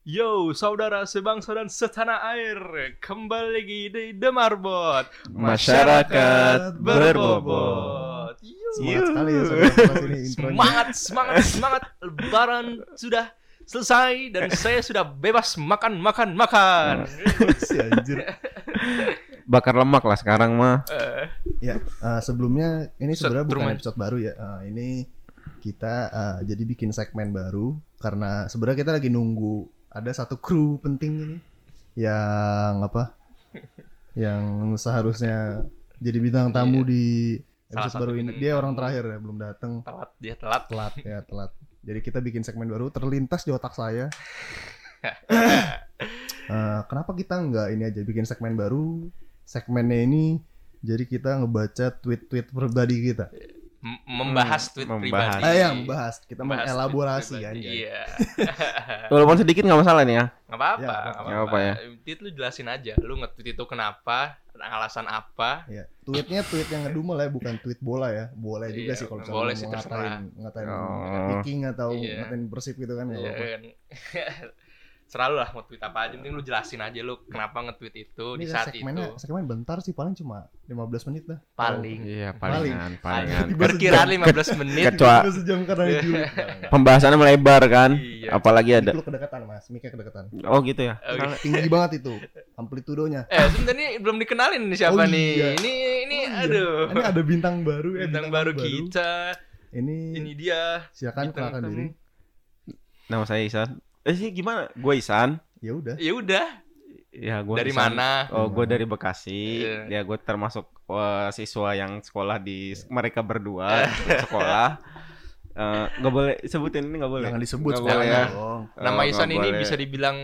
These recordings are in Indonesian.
Yo, saudara sebangsa dan setanah air, kembali lagi di The Marbot, Masyarakat berbobot. Yo. Semangat sekali ya saudara ini intronya. Semangat, semangat, semangat. Lebaran sudah selesai dan saya sudah bebas makan, makan, makan. Si anjir. Bakar lemak lah sekarang mah. Eh, Ya, eh, sebelumnya ini sebenarnya bukan Truman. episode baru ya. Eh, ini kita eh, jadi bikin segmen baru karena sebenarnya kita lagi nunggu ada satu kru penting ini yang apa? yang seharusnya jadi bintang tamu di Salah episode satu baru ini. Dia orang terakhir ya, belum datang. telat dia telat. Telat ya, telat. Jadi kita bikin segmen baru terlintas di otak saya. Eh, kenapa kita nggak ini aja bikin segmen baru? Segmennya ini jadi kita ngebaca tweet-tweet pribadi kita. Membahas tweet membahas. pribadi. Ah ya, membahas. Kita Membahas pribadi. kan. Iya. Walaupun sedikit nggak masalah nih ya. Nggak apa-apa, Ya, nggak nggak apa-apa. ya. Tweet lu jelasin aja, lu nge-tweet itu kenapa, alasan apa. Ya, tweetnya tweet yang ngedumel ya, bukan tweet bola ya. Boleh juga Iya, sih kalau misalnya boleh mau sih, ngatain, terserah. ngatain Oh. Viking atau Iya. ngatain Persib gitu kan. Iya apa-apa. kan. Selalu lah mau tweet apa aja, penting lu jelasin aja lu kenapa nge-tweet itu Ini di saat segmennya, itu. segmen bentar sih paling cuma 15 menit lah. Paling. Iya Paling. palingan, palingan. Perkiraan sejam. 15 menit. Kecuali- sejam karena Iya. itu. Pembahasannya melebar kan. Iya. Apalagi ada. Itu kedekatan mas, mic kedekatan. Oh gitu ya. Oke. Tinggi banget itu amplitudonya. Eh, sebentar nih belum dikenalin nih siapa Oh, nih. iya. Ini ini Oh, iya. aduh. Ini ada bintang baru ya. Bintang baru kita. Ini, Ini dia. silakan kenalkan diri. Nama saya Isan. Eh sih gimana? Gue Isan. Ya udah. Ya udah. Ya gue Dari mana? Oh gue dari Bekasi. Iya. Ya gue termasuk eh, siswa yang sekolah di mereka berdua sekolah. Eh, Nggak boleh sebutin ini nggak boleh. Jangan disebut Nggak boleh sekolahnya ya. Oh, Nama Isan ini boleh. bisa dibilang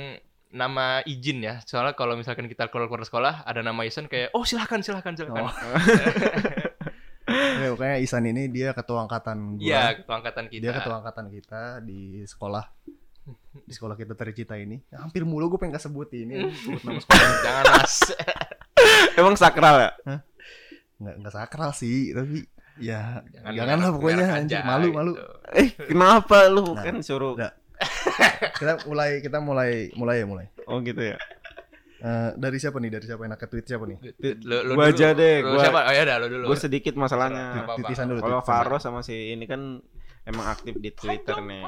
nama izin ya. Soalnya kalau misalkan kita keluar-keluar sekolah ada nama Isan kayak oh silahkan silahkan silahkan. Oh. Ya, pokoknya Isan ini dia ketua angkatan gua. Iya, ketua angkatan kita. Dia ketua angkatan kita di sekolah di sekolah kita tercita ini. Ya, hampir mulu gue pengen kesebut ini, sebut nama sekolah. Jangan Mas. Emang sakral ya? Nggak nggak sakral sih, tapi ya Jangan jangan, lah pokoknya anjir aja, malu gitu. malu. Eh kenapa lu Nah, kan suruh? udah. Kita mulai kita mulai mulai ya mulai. Oh gitu ya. Eh, dari siapa nih? Dari siapa yang ke tweet siapa nih? Lu, lu Gua dulu. aja deh, Lu gua- siapa? Oh ya udah lu dulu. Gue sedikit masalahnya. Titisan dulu. Kalau. Faro sama si ini kan emang aktif di Twitter nih.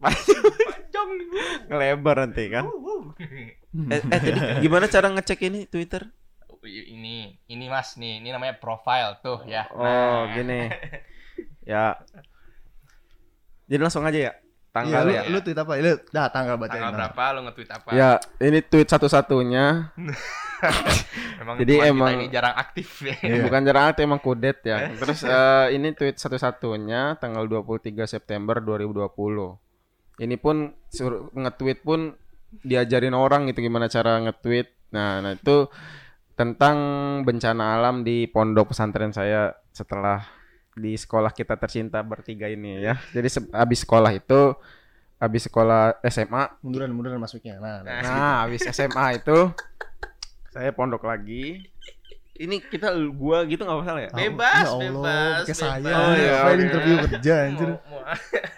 Panjang. Ngelebar nanti kan. Eh, eh tadi gimana cara ngecek ini Twitter? ini ini Mas nih, ini namanya profile tuh ya. Oh, gini. Ya. Jadi langsung aja ya. Iya, Tanggal lu, ya. lu tweet apa? Lu dah tanggal bacain. Tanggal nah. berapa lu nge-tweet apa? Ya, ini tweet satu-satunya. Emang Jadi emang- ini jarang aktif ya. Iya. Bukan jarang aktif emang kudet ya. Terus eh, ini tweet satu-satunya tanggal 23 September 2020. Ini pun suruh nge-tweet pun diajarin orang gitu gimana cara nge-tweet. Nah, nah itu tentang bencana alam di pondok pesantren saya setelah di sekolah kita tercinta bertiga ini ya. Jadi se- habis sekolah itu habis sekolah SMA Munduran munduran masuknya. Nah, nah. Nah, habis SMA itu saya pondok lagi. Ini kita gua gitu nggak masalah ya? Bebas, Ya Allah, bebas, Kayak saya. bebas. Oh, iya, File oke. interview kerja anjir.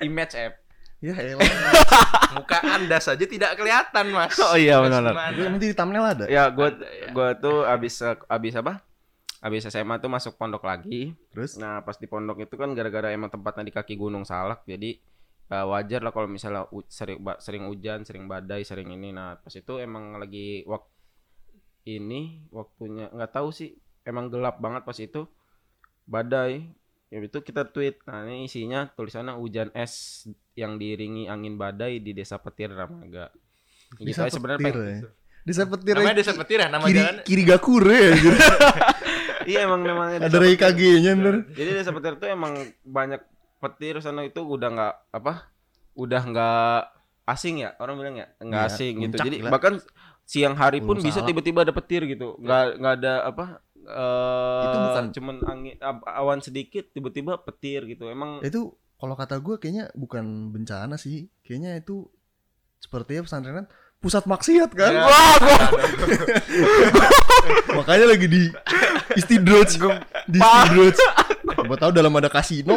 Image app. Ya elah. muka Anda saja tidak kelihatan, Mas. Oh iya, Mas benar. nanti di thumbnail ada. Ya, gua Ada, ya. gua tuh habis habis apa? Habis SMA tuh masuk pondok lagi. Terus Nah, pas di pondok itu kan gara-gara emang tempatnya di kaki Gunung Salak, jadi eh, wajar lah kalau misalnya u- sering ba- sering hujan, sering badai, sering ini. Nah, pas itu emang lagi waktu ini waktunya nggak tahu sih, emang gelap banget pas itu badai. Ya itu kita tweet. Nah, ini isinya tulisannya hujan es yang diiringi angin badai di Desa Petir Ramaga. Gitu bisa aja sebenarnya petir pengen- ya. Desa petir. Namanya aja. Desa Petir ya, nama kiri, jalan. kiri gakure anjir. Iya emang namanya Ada Desa Ray KG-nya ntar. Jadi desa petir tuh emang banyak petir sana itu udah nggak apa? Udah nggak asing ya orang bilang ya nggak Iya, asing gitu. Jadi gila. bahkan siang hari pun Gunung bisa tiba-tiba ada petir gitu. Nggak nggak ada apa? Eh Itu bukan- cuman angin awan sedikit tiba-tiba petir gitu. Emang Itu kalau kata gue kayaknya bukan bencana sih. Kayaknya itu sepertinya pesantrenan pusat maksiat kan. Ya. Wah, gua- Makanya lagi di istidroj. di istidroj. Gua tahu dalam ada kasino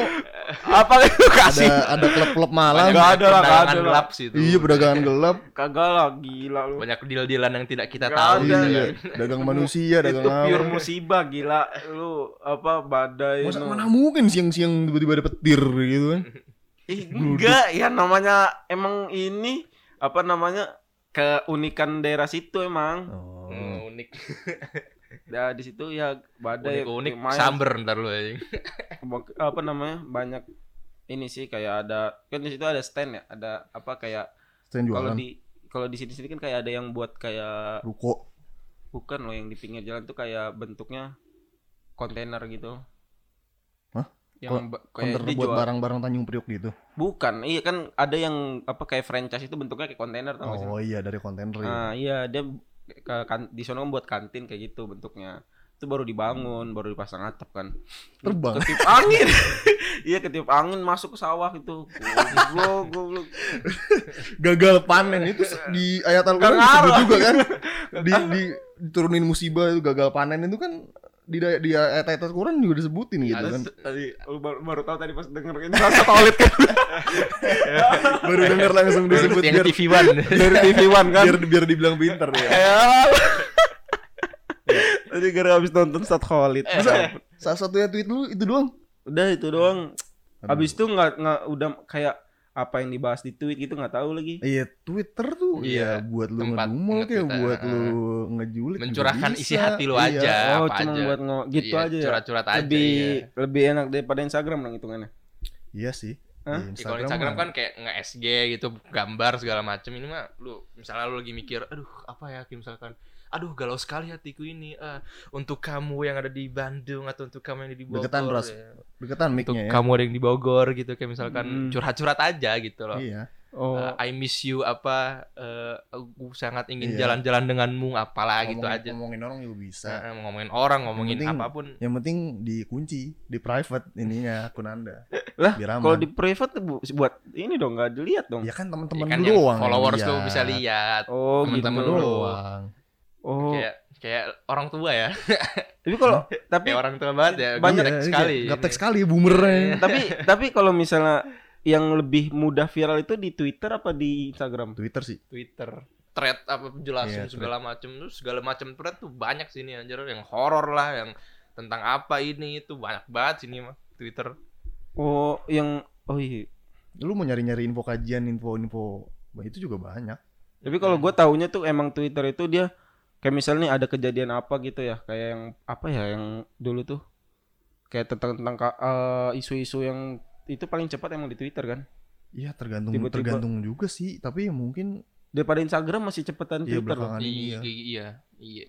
apa itu kasih? Ada ada klub-klub malam. Nggak ada lah, nggak Perdagangan ada gelap sih itu. Iya, perdagangan gelap. Kagak lah, gila lu. Banyak deal-dealan yang tidak kita Nggak tahu ada. gitu Iya, kan. dagang manusia, dagang itu apa. pure musibah gila lu apa badai Masa mana mungkin siang-siang tiba-tiba ada petir gitu kan? Ih, enggak ya namanya emang ini apa namanya keunikan daerah situ emang Oh. Hmm, unik. Ya di situ ya badai Unik-unik lumayan. samber ntar lu aja. Bak- apa namanya banyak ini sih kayak ada kan di situ ada stand ya ada apa kayak Stand kalau jualan di kalau di sini sini kan kayak ada yang buat kayak ruko. bukan loh yang di pinggir jalan tuh kayak bentuknya kontainer gitu Hah? yang ba- kayak Counter buat barang-barang Tanjung Priok gitu. bukan iya kan ada yang apa kayak franchise itu bentuknya kayak kontainer tau gak sih Oh iya dari kontainer ya. Nah, iya dia ke kan, di sana kan buat kantin kayak gitu bentuknya. Itu baru dibangun, baru dipasang atap kan. Terbang. Ketiup angin. iya, ketiup angin masuk ke sawah itu. Goblok, goblok. Gagal panen itu di ayat Al-Qur'an juga kan. Di, di diturunin musibah itu gagal panen itu kan di da- di ayat ayat Al-Qur'an juga disebutin gitu Ada kan. tadi lu baru, baru tahu tadi pas denger ini rasa toilet kan. Baru denger langsung disebut yang biar TV One. Dari TV One kan. biar biar dibilang pinter ya. Ya. Tadi gara habis nonton Sat Khalid. Masa salah satunya tweet lu itu doang. Udah itu doang. Habis itu nggak nggak udah kayak apa yang dibahas di tweet gitu nggak tahu lagi. Iya, Twitter tuh Iya, ya buat lu ngedumel kayak buat ah, lu ngejulit juga Mencurahkan bisa. isi hati lu Iya. aja. oh, apa cuma aja. buat ngo gitu Iya, aja ya. Curhat-curhat aja. lebih iya. lebih enak daripada Instagram dong hitungannya. Iya sih. Hah? Di Ya, Instagram mah- kan kayak nge-SG gitu, gambar segala macem Ini mah lu misalnya lu lagi mikir, aduh apa ya kayak misalkan Aduh galau sekali hatiku ini eh, Untuk kamu yang ada di Bandung atau untuk kamu yang ada di Bogor Deketan, Ros. ya. deketan Untuk mic-nya ya. kamu ada yang di Bogor gitu Kayak misalkan Hmm. curhat-curhat aja gitu loh Iya. Oh, Eh, I miss you apa eh, Aku sangat ingin Iya. jalan-jalan denganmu Apalah gitu Ngomongin- aja Ngomongin orang juga bisa. Eh, ngomongin orang, ngomongin penting- apa pun Yang penting dikunci di private ininya akun Anda. lah kalau di private bu- buat ini dong nggak dilihat dong. Ya kan Ya teman-teman kan lu yang doang. yang followers tuh bisa lihat Oh, Temen-temen gitu lu. doang. Oh, Kayak kayak orang tua ya tapi kalau tapi Kayak orang tua banget ya Banyak Iya, sekali Gaptek sekali boomernya. tapi tapi kalau misalnya yang lebih mudah viral itu di Twitter apa di Instagram? Twitter sih. Twitter thread apa jelasin Iya, segala macem tuh segala macem thread tuh banyak sini anjir yang horor lah yang tentang apa ini itu banyak banget sini mah Twitter Oh, yang oh iya. Lu mau nyari-nyari info kajian, info-info Bah, itu juga banyak. Tapi kalau gue taunya tuh emang Twitter itu dia kayak misalnya nih ada kejadian apa gitu ya, kayak yang apa ya yang dulu tuh kayak tentang tentang eh, isu-isu yang itu paling cepat emang di Twitter kan. Iya, tergantung Tiba-tiba- tergantung juga sih, tapi ya mungkin Daripada Instagram masih cepetan Iya, Twitter loh. ini iya ya. iya iya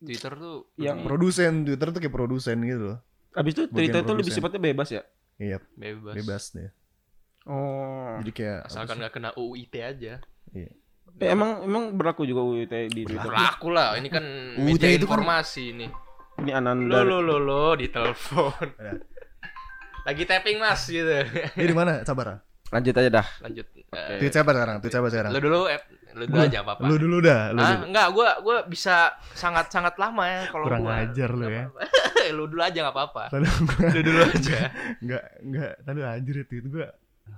Twitter tuh Yang- produsen Twitter tuh kayak produsen gitu loh. Abis itu Bagian Twitter itu lebih sifatnya bebas ya. Iya, bebas, bebas deh. Oh. Jadi kayak asalkan nggak kena UIT aja Iya. Eh, emang emang berlaku juga UIT di Twitter. berlaku lah ini kan UIT media itu kan- informasi nih Ini lo Ananda. lo lo lo di telepon lagi tapping mas gitu Ini di mana? Sabar. Lanjut aja dah. lanjut Eh, Tweet siapa sekarang? Tweet siapa sekarang? lo dulu eh, lo dulu aja apa apa Lu dulu dah, lu ah dulu. enggak gua gua bisa sangat sangat lama ya kalau Kurang gua ajar lu ya. lu dulu aja nggak apa-apa lu dulu aja enggak enggak tadi anjir ya, tweet gua.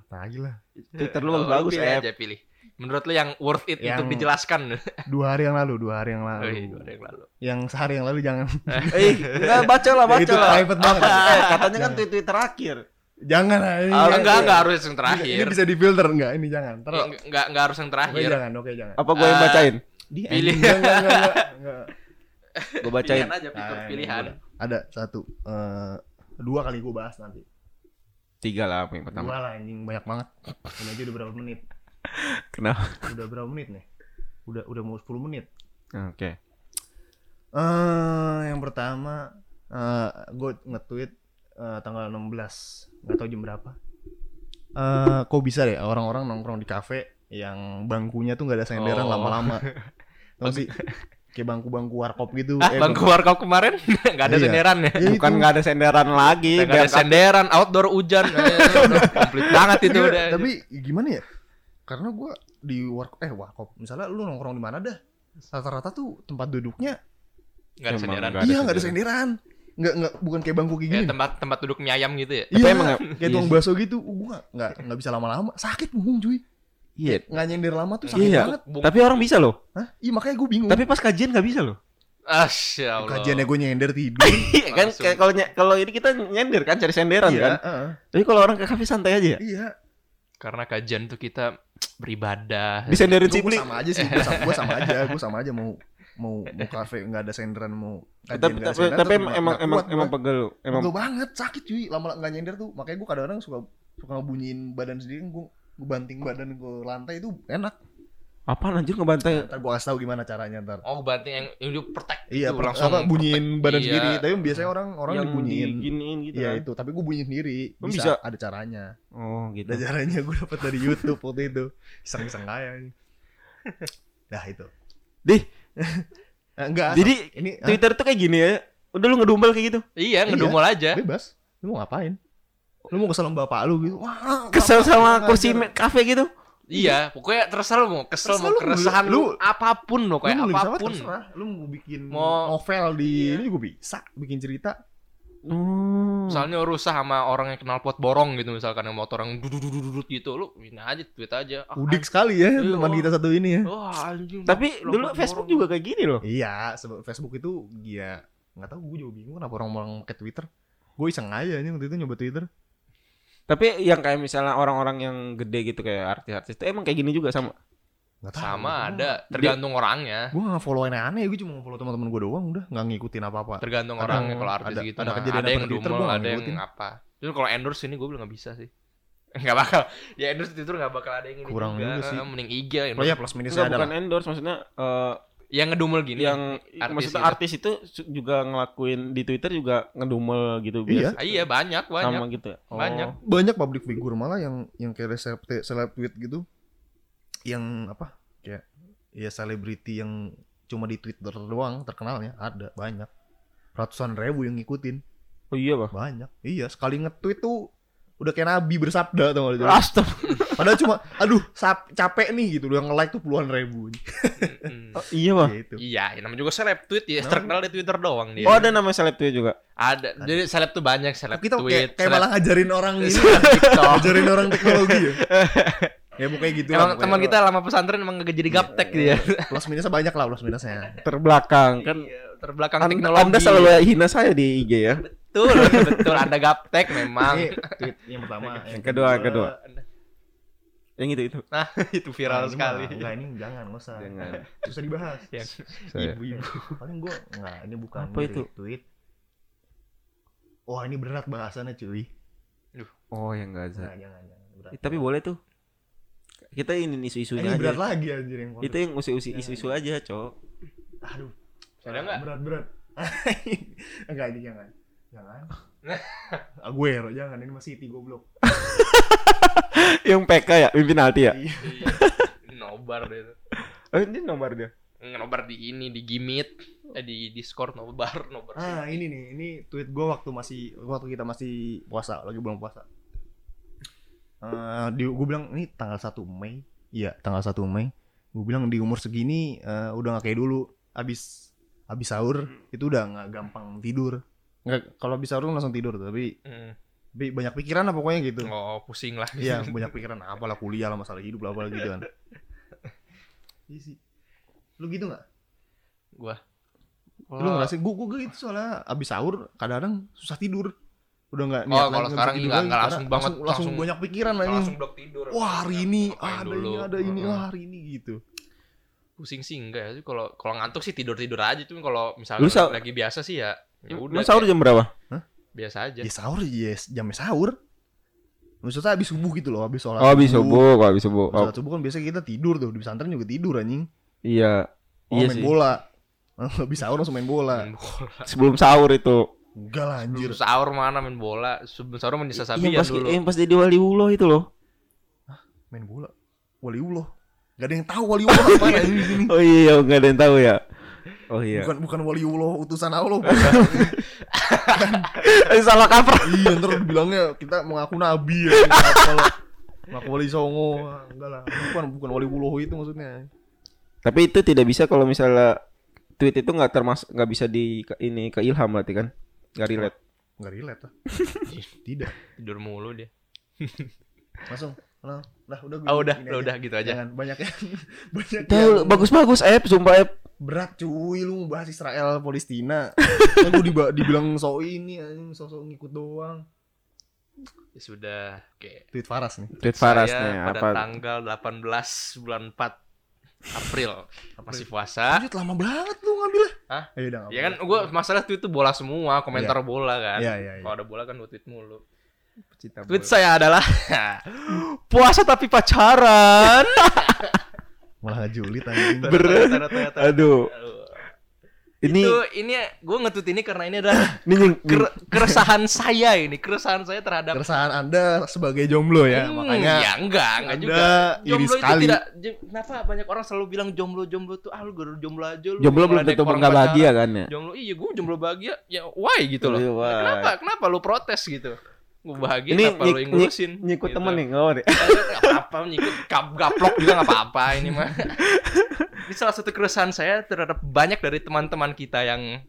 Tai lah. Twitter lu bagus pilih ya. aja pilih menurut lu yang worth it Yang- untuk dijelaskan Dua hari yang lalu, dua hari yang Oh, lalu. iya, dua hari yang lalu Yang sehari yang lalu jangan Eh, enggak baca lah, baca itu lah. private banget. Eh, katanya kan tweet tweet terakhir. jangan ah, ini. Ah, jangan. enggak enggak harus yang Ini, terakhir ini bisa difilter enggak? Ini jangan. Terus Ya, enggak enggak harus yang oke terakhir jangan, oke jangan. Apa gue yang Ah, bacain? Di pilih. Enggak, enggak, enggak. Gue bacain. pilihan aja fitur Nah, ini pilihan Ada satu eh dua kali gua bahas nanti. Tiga lah apa yang pertama. Dua lah anjing banyak banget. Ini aja udah berapa menit? Kenapa? Udah berapa menit nih? Udah udah mau 10 menit. Oke. Eh, yang pertama eh gue nge-tweet eh, tanggal 16 nggak tahu jam berapa. Eh, kok bisa deh orang-orang nongkrong di kafe yang bangkunya tuh nggak ada senderan Oh. lama-lama. Tau sih? Kayak bangku-bangku warkop gitu. ah Eh, bangku warkop kemaran enggak ada Iya. senderan ya Ya, Bukan itu. nggak ada senderan lagi. Enggak ada senderan outdoor hujan Eh, komplit banget itu Iya, udah Tapi gimana ya? Karena gua di warkop eh warkop misalnya lu nongkrong di mana dah rata-rata tuh tempat duduknya ada nggak ada iya nggak ada senderan. senderan nggak nggak bukan kayak bangku kayak gini. tempat tempat duduk mie ayam gitu ya. Iya, emang kayak iya tukang sih. bakso gitu. Uh, gua nggak nggak bisa lama-lama. Sakit punggung cuy. Iya. Nggak nyender lama tuh sakit Iya. banget. Tapi orang bisa loh. Hah? Iya makanya gue bingung. Tapi pas kajian nggak bisa loh. Asya Allah. kajiannya gue nyender tidur. Iya kan kayak kalau ny- kalau ini kita nyender kan cari senderan iya, kan. Tapi kalau orang ke kafe santai aja ya. iya. Karena kajian tuh kita beribadah. Disenderin Gue cipli. sama aja sih. Gue sama, gua sama aja. Gue sama aja mau mau mau kafe nggak ada senderan mau kajian Tapi tapi, senderan, tapi emang emang emang, kuat emang pegel. Emang Pegel banget sakit cuy lama nggak nyender tuh makanya gue kadang-kadang suka suka ngebunyiin badan sendiri gue gue banting badan ke lantai itu enak apaan anjir ngebantai? ntar gue kasih tahu gimana caranya ntar Oh banting yang yang di protect iya gitu, per- langsung apa bunyiin badan Iya. sendiri tapi biasanya orang orang yang dibunyiin diginiin gitu iya kan. itu tapi gue bunyiin sendiri bisa, bisa? ada caranya Oh gitu. ada caranya gue dapat dari YouTube waktu itu iseng-iseng kaya ini nah itu Dih, Eh, enggak jadi ini ah, Twitter tuh kayak gini ya. Udah lu ngedumel kayak gitu. Iya, ngedumel aja. bebas lu mau ngapain lu mau kesel sama bapak lu gitu wah Kesel sama kursi kafe gitu. Iya, pokoknya terserah lu mau kesel Terserah mau lu, keresahan lu, lu- apa pun lo lu kayak apa apa pun. terserah lu mau bikin Mau- novel di Iya. ini juga bisa bikin cerita Hmm. Misalnya rusak sama orang yang kenal pot borong gitu misalkan yang motor yang dudut gitu lu ini aja tweet aja. Ah, udik sekali ya Iya, teman kita satu ini ya Wah, anjing. Tapi dulu Facebook borong. juga kayak gini loh. iya sebab Facebook itu dia nggak tahu gue juga bingung kenapa orang-orang pakai Twitter gue iseng aja nih waktu itu nyoba Twitter Tapi yang kayak misalnya orang-orang yang gede gitu kayak artis-artis itu emang kayak gini juga sama. nggak tahu sama ada tergantung orangnya. gue nggak follow aneh-aneh gue cuma follow teman-teman gue doang udah nggak ngikutin apa-apa Tergantung Ada- orangnya kalau artis ada- gitu ada kejadian ada apa yang dumel, gua ada yang ngikutin. apa. Terus kalau endorse ini gue belum nggak bisa sih. Nggak bakal. Ya endorse Twitter nggak bakal ada yang ini Kurang juga. juga sih. Mending IG oh endorse. ya plus minusnya ada bukan endorse maksudnya eh, Yang ngedumel gini. yang artis maksudnya gitu. artis itu juga ngelakuin di Twitter juga ngedumel gitu Iya. biasa. Ah, iya banyak Sama banyak. gitu ya. Banyak. banyak public figure malah yang yang kayak seleb seleb tweet gitu yang apa kayak ya selebriti yang cuma di Twitter doang terkenalnya ada banyak ratusan ribu yang ngikutin Oh iya, Pak. banyak iya sekali nge-tweet tuh udah kayak nabi bersabda tuh Astaga. Padahal cuma aduh sap- capek nih gitu udah nge-like tuh puluhan ribu Mm. Oh, iya, Pak. gitu Iya, ya namanya juga seleb tweet ya, terkenal di Twitter doang dia. Oh, ada namanya seleb tweet juga. Ada. Jadi seleb tuh banyak seleb kita tweet. kayak, kayak seleb- malah ngajarin orang ini ngajarin orang teknologi ya ya pokoknya gitu Emang teman kita lama pesantren emang gak jadi gaptek dia. plus minusnya banyak lah plus minusnya Terbelakang kan. Iya, terbelakang Anda, teknologi. anda selalu hina saya di IG ya. betul, betul Anda gaptek memang. Ini tweet yang pertama Yang kedua, yang kedua. Yang itu itu. Nah, itu viral Nah, ini sekali. Enggak ini jangan nggak usah. Jangan. Susah dibahas. Yang Saya. ibu-ibu. Paling gua enggak ini bukan Apa itu? tweet. Wah, ini berat bahasannya cuy. Oh, yang enggak Nah, jangan jangan berat. Tapi boleh tuh. Kita ini ini isu-isunya berat aja. lagi anjir yang Itu yang usi-usi isu-isu aja, Cok. aduh. Ada nggak? Berat berat. enggak ini jangan. Jangan. Aguero jangan ini masih City goblok. Yang PK ya, pimpin Alti ya. Iya. Nobar deh. Oh, ini nomor dia. Nobar di ini di Gimit. Eh di Discord nobar, nobar. Ah, ini nih, ini tweet gua waktu masih waktu kita masih puasa, lagi bulan puasa. Eh, di gue bilang ini tanggal 1 Mei. Iya, tanggal 1 Mei. Gue bilang di umur segini eh, udah gak kayak dulu. Abis abis sahur itu udah nggak gampang tidur. Nggak kalau abis sahur langsung tidur tapi, Hmm. Banyak pikiran lah pokoknya gitu. Oh, pusing lah. Iya, banyak pikiran apalah kuliah lah masalah hidup lah apalah gitu kan. Iya sih. Lu gitu nggak? Gua. Lu ngerasain gue gue gitu soalnya abis sahur kadang-kadang susah tidur. Udah nggak Oh, kalau sekarang nggak- nggak langsung banget, langsung, langsung langsung- banyak pikiran langsung lagi. blok tidur. Wah hari ini Ngapain ada dulu? ini ada ini wah hari ini gitu. pusing sih enggak ya sih kalau kalau ngantuk sih tidur tidur aja tuh kalau misalnya lagi biasa sih ya ya Lu udah sahur jam berapa? Biasa aja Ya sahur yes jamnya sahur. Maksudnya abis subuh gitu loh, abis sholat Oh, habis subuh, kok habis subuh. Abis Oh, sholat subuh kan biasa kita tidur tuh di pesantren juga tidur anjing. iya. Oh, Iya main sih. bola. Abis sahur langsung main bola. main bola Sebelum sahur itu. Enggak lah anjir. Sebelum sahur mana main bola sebelum sahur main Yang sasabian pas, dulu yang pas jadi wali ulo itu loh. Main bola. Waliullah. Gak ada yang tahu waliullah apa anjing di sini. Oh iya, nggak ada yang tahu ya. Oh iya. Bukan bukan waliullah utusan Allah. Salah kaprah. iya ntar bilangnya kita mengaku nabi ya kalau mengaku wali songo enggak lah bukan bukan wali wuloh itu maksudnya Tapi itu tidak bisa kalau misalnya tweet itu nggak termasuk nggak bisa di ini ke ilham berarti kan? Gak relate. Nggak relate lah. Tidak. Tidur mulu dia. Langsung. Lah, lah udah gue Oh udah, gini udah, aja. udah gitu aja. Jangan banyak yang banyak Tuh, yang bagus-bagus Ep, sumpah Ep. Berat cuy lu bahas Israel Palestina. kan gue diba- dibilang so ini anjing sosok ngikut doang. Ya sudah. Oke. Tweet Faras nih. Tweet Faras Saya nih pada apa? tanggal 18 bulan 4 April masih puasa. Anjir lama banget lu ngambilnya. Hah? Udah. nggak Ya kan apa-apa. gua masalah tweet itu bola semua, komentar bola kan. Iya, iya, iya. Kalau ada bola kan gua tweet mulu. Pecinta Tweet saya adalah puasa tapi pacaran. malah julid anjing. Berat. Aduh. Aduh. Ini itu ini gue nge-tweet ini karena ini adalah ini nying, ker- keresahan saya ini, keresahan saya terhadap Keresahan Anda sebagai jomblo ya, Hmm, makanya ya enggak, enggak Anda juga. Jomblo itu sekali. tidak kenapa banyak orang selalu bilang jomblo-jomblo tuh ah lu jomblo aja lu. jomblo belum tentu orang nggak bahagia kan ya. Jomblo iya gue jomblo bahagia ya why gitu loh. Iya, why? Kenapa? Kenapa lu protes gitu? Gue bahagia Ini apa nyik, yang ngurusin? nyik, nyikut Gitu. temen nih, nggak apa deh. Apa-apa nyikut gap- gaplok juga gak apa-apa ini mah. ini salah satu keresahan saya terhadap banyak dari teman-teman kita yang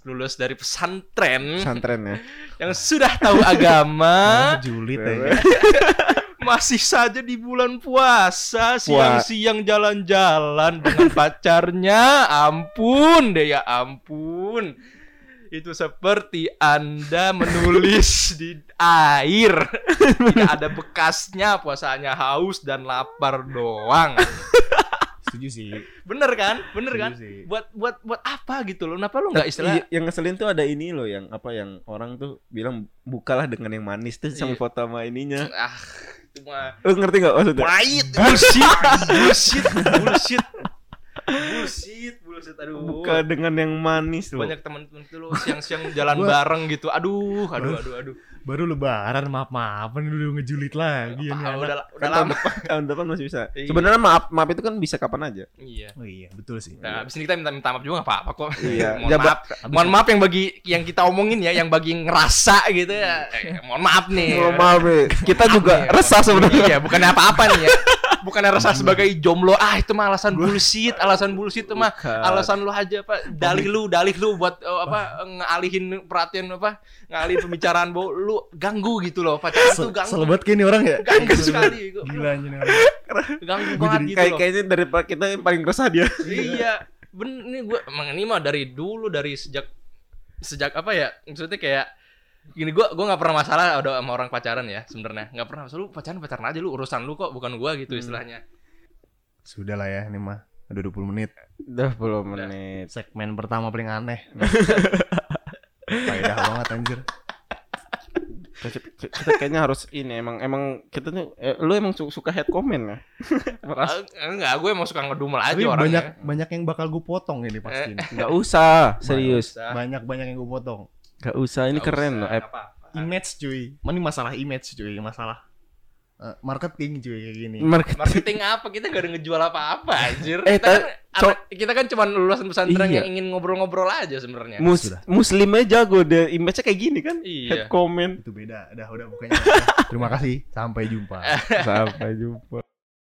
lulus dari pesantren Pesantren ya. yang sudah tahu agama julid ya. masih saja di bulan puasa siang-siang jalan-jalan dengan pacarnya ampun deh ya ampun itu seperti anda menulis di air tidak ada bekasnya puasanya haus dan lapar doang Setuju sih. bener kan bener kan Setuju sih. buat buat buat apa gitu loh kenapa lu nggak istilah Iya, yang ngeselin tuh ada ini loh yang apa yang orang tuh bilang bukalah dengan yang manis tuh sama Iya. foto sama ininya. ah itu mah Lu ngerti gak maksudnya? Pahit, bullshit, bullshit, bullshit. Aduh, Buka dengan yang manis loh. banyak teman-teman tuh lo siang-siang jalan bareng gitu. Aduh, aduh, aduh, aduh. Baru lebaran maaf-maafan udah ngejulit lagi ya Ah, udah, Kan udah tahun lama. depan, tahun depan masih bisa. Iya. Sebenarnya maaf maaf itu kan bisa kapan aja. Iya. Oh iya, betul sih. Nah, abis ini kita minta minta maaf juga gak apa-apa kok. Iya. mohon Jabat- maaf. Mohon maaf yang bagi yang kita omongin ya, yang bagi ngerasa gitu ya. Eh, mohon maaf nih. Oh, maaf ya. Kita juga nih. resah sebenarnya. Iya, bukannya apa-apa nih ya. Bukannya resah sebagai jomblo. Ah, itu mah alasan bullshit, alasan bullshit itu mah Bukan. alasan lu aja Pak. Dalih lu, dalih lu buat eh, apa ngalihin perhatian apa? Ngalihin pembicaraan bahwa lu ganggu gitu loh. Pacaran tuh ganggu. Selebat kayak ini orang ya? Ganggu sekali. Gila anjing orang. Ganggu banget gitu Kayak kayaknya dari kita yang paling resah dia. Iya. Ben ini gua emang ini mah dari dulu dari sejak sejak apa ya? Maksudnya kayak gini gua gua nggak pernah masalah ada sama orang pacaran ya sebenarnya nggak pernah masalah lu pacaran pacaran aja lu urusan lu kok bukan gua gitu istilahnya Sudah lah ya, ini mah. Udah 20 menit. Udah 10 menit. Segmen pertama paling aneh. Faedah banget anjir. Kita, kayaknya harus ini emang emang kita tuh eh, lu emang su- suka head comment ya? Ah, enggak gue emang suka ngedumel aja Tapi orangnya banyak banyak yang bakal gue potong ini pasti. nih. Nggak usah, serius. Banyak banyak yang gue potong. Nggak usah, ini Nggak keren usah, loh. Nggak apa-apa. Image cuy. Ini masalah image cuy, masalah eh, marketing cuy kayak gini. Market. marketing apa kita gak ada ngejual apa-apa anjir Eh, kita, kan, anak- kita kan cuma lulusan pesantren Iya. yang ingin ngobrol-ngobrol aja sebenarnya Mus Sudah. muslimnya jago deh, image-nya kayak gini kan? Iya. Head comment. Itu beda. Udah udah pokoknya. Terima kasih. Sampai jumpa. Sampai jumpa.